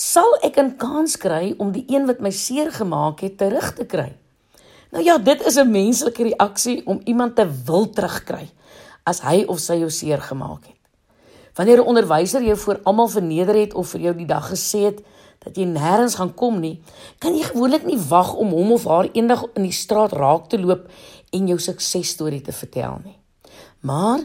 sal ek 'n kans kry om die een wat my seer gemaak het terug te kry. Nou ja, dit is 'n menslike reaksie om iemand te wil terugkry as hy of sy jou seer gemaak het. Wanneer 'n onderwyser jou voor almal verneder het of vir jou die dag gesê het dat jy nêrens gaan kom nie, kan jy gewoonlik nie wag om hom of haar eendag in die straat raak te loop en jou suksesstorie te vertel nie. Maar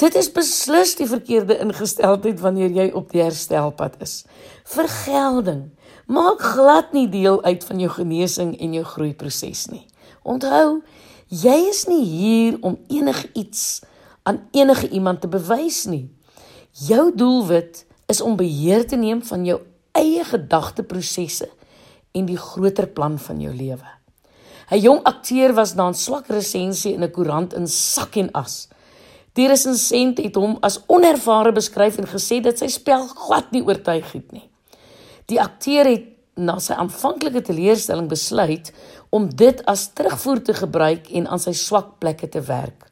dit is beslis die verkeerde ingesteldheid wanneer jy op die herstelpad is. Vergelding maak glad nie deel uit van jou genesing en jou groeiproses nie. Onthou, jy is nie hier om enigiets aan enige iemand te bewys nie. Jou doelwit is om beheer te neem van jou eie gedagteprosesse en die groter plan van jou lewe. 'n Jong akteur was na 'n swak resensie in 'n koerant in sak en as. Die resensent het hom as onervare beskryf en gesê dat sy spel glad nie oortuig het nie. Die akteur het na sy aanvanklike teleurstelling besluit om dit as terugvoer te gebruik en aan sy swak plekke te werk.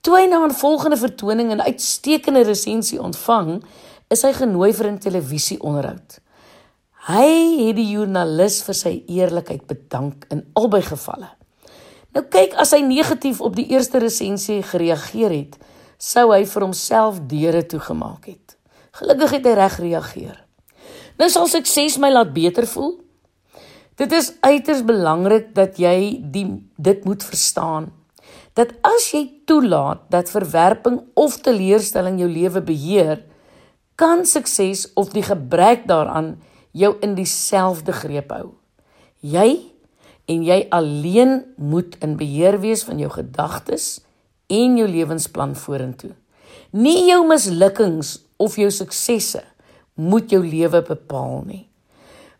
Toe hy na 'n volgende vertoning 'n uitstekende resensie ontvang, is hy genooi vir 'n televisieonderhoud. Hy het die joernalis vir sy eerlikheid bedank in albei gevalle. Nou kyk, as hy negatief op die eerste resensie gereageer het, sou hy vir homself deure toegemaak het. Gelukkig het hy reg gereageer. Nou sal sukses my laat beter voel. Dit is uiters belangrik dat jy die dit moet verstaan dat as jy toelaat dat verwerping of teleurstelling jou lewe beheer, kan sukses of die gebrek daaraan jou in dieselfde greep hou. Jy en jy alleen moet in beheer wees van jou gedagtes en jou lewensplan vorentoe. Nie jou mislukkings of jou suksesse moet jou lewe bepaal nie.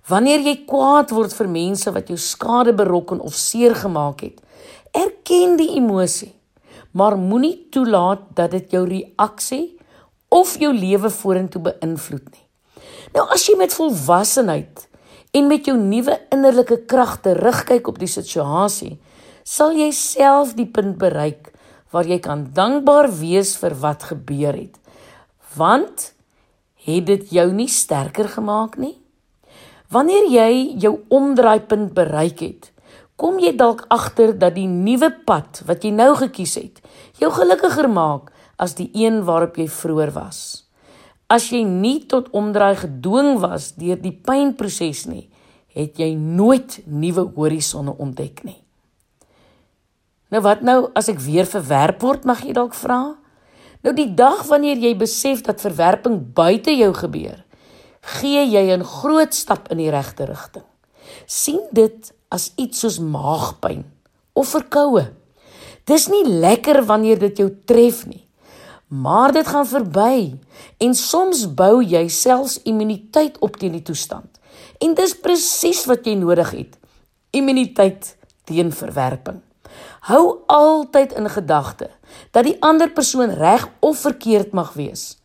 Wanneer jy kwaad word vir mense wat jou skade berokken of seer gemaak het, erken die emosie, maar moenie toelaat dat dit jou reaksie of jou lewe vorentoe beïnvloed nie. Nou as jy met volwassenheid en met jou nuwe innerlike krag terugkyk op die situasie, sal jy self die punt bereik waar jy kan dankbaar wees vir wat gebeur het. Want het dit jou nie sterker gemaak nie? Wanneer jy jou omdraaipunt bereik het, kom jy dalk agter dat die nuwe pad wat jy nou gekies het, jou gelukkiger maak as die een waarop jy vroeër was. As jy nie tot omdraai gedwing was deur die pynproses nie, het jy nooit nuwe horisonne ontdek nie. Nou wat nou as ek weer verwerp word, mag jy dalk vra? Nou die dag wanneer jy besef dat verwerping buite jou gebeur, gee jy 'n groot stap in die regte rigting. sien dit as iets soos maagpyn of verkoue. Dis nie lekker wanneer dit jou tref nie. Maar dit gaan verby en soms bou jy selfs immuniteit op teen die toestand. En dis presies wat jy nodig het. Immuniteit teen verwerping. Hou altyd in gedagte dat die ander persoon reg of verkeerd mag wees.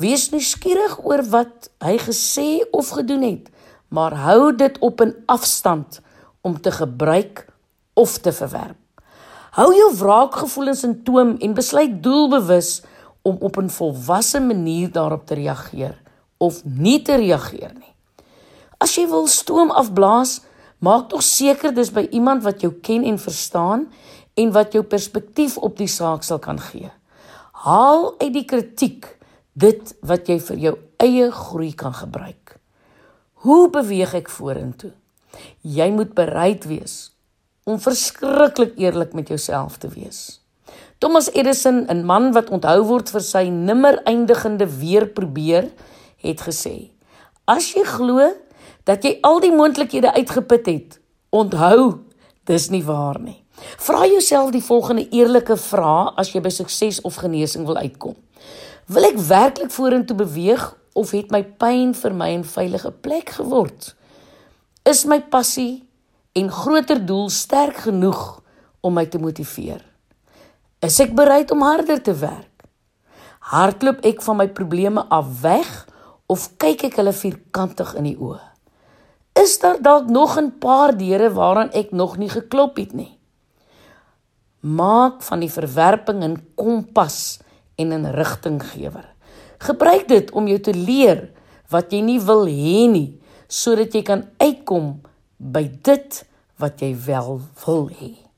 Wees nuuskierig oor wat hy gesê of gedoen het, maar hou dit op 'n afstand om te gebruik of te verwerp. Hou jou wraakgevoelens in toom en besluit doelbewus om op 'n volwasse manier daarop te reageer of nie te reageer nie. As jy wil stoom afblaas, maak tog seker dis by iemand wat jou ken en verstaan en wat jou perspektief op die saak sal kan gee. Haal uit die kritiek dit wat jy vir jou eie groei kan gebruik. Hoe beweeg ek vorentoe? Jy moet bereid wees om verskriklik eerlik met jouself te wees. Thomas Edison, 'n man wat onthou word vir sy nimmer eindigende weer probeer, het gesê: "As jy glo dat jy al die moontlikhede uitgeput het, onthou, dis nie waar nie." Vra jouself die volgende eerlike vraag as jy by sukses of genesing wil uitkom. Wil ek werklik vorentoe beweeg of het my pyn vir my 'n veilige plek geword? Is my passie en groter doel sterk genoeg om my te motiveer? Is ek bereid om harder te werk? Hardloop ek van my probleme af weg of kyk ek hulle vierkantig in die oë? Is daar dalk nog 'n paar deure waaraan ek nog nie geklop het nie? Maak van die verwerping 'n kompas en 'n rigtinggewer. Gebruik dit om jou te leer wat jy nie wil hê nie, sodat jy kan uitkom by dit wat jy wel wil hê.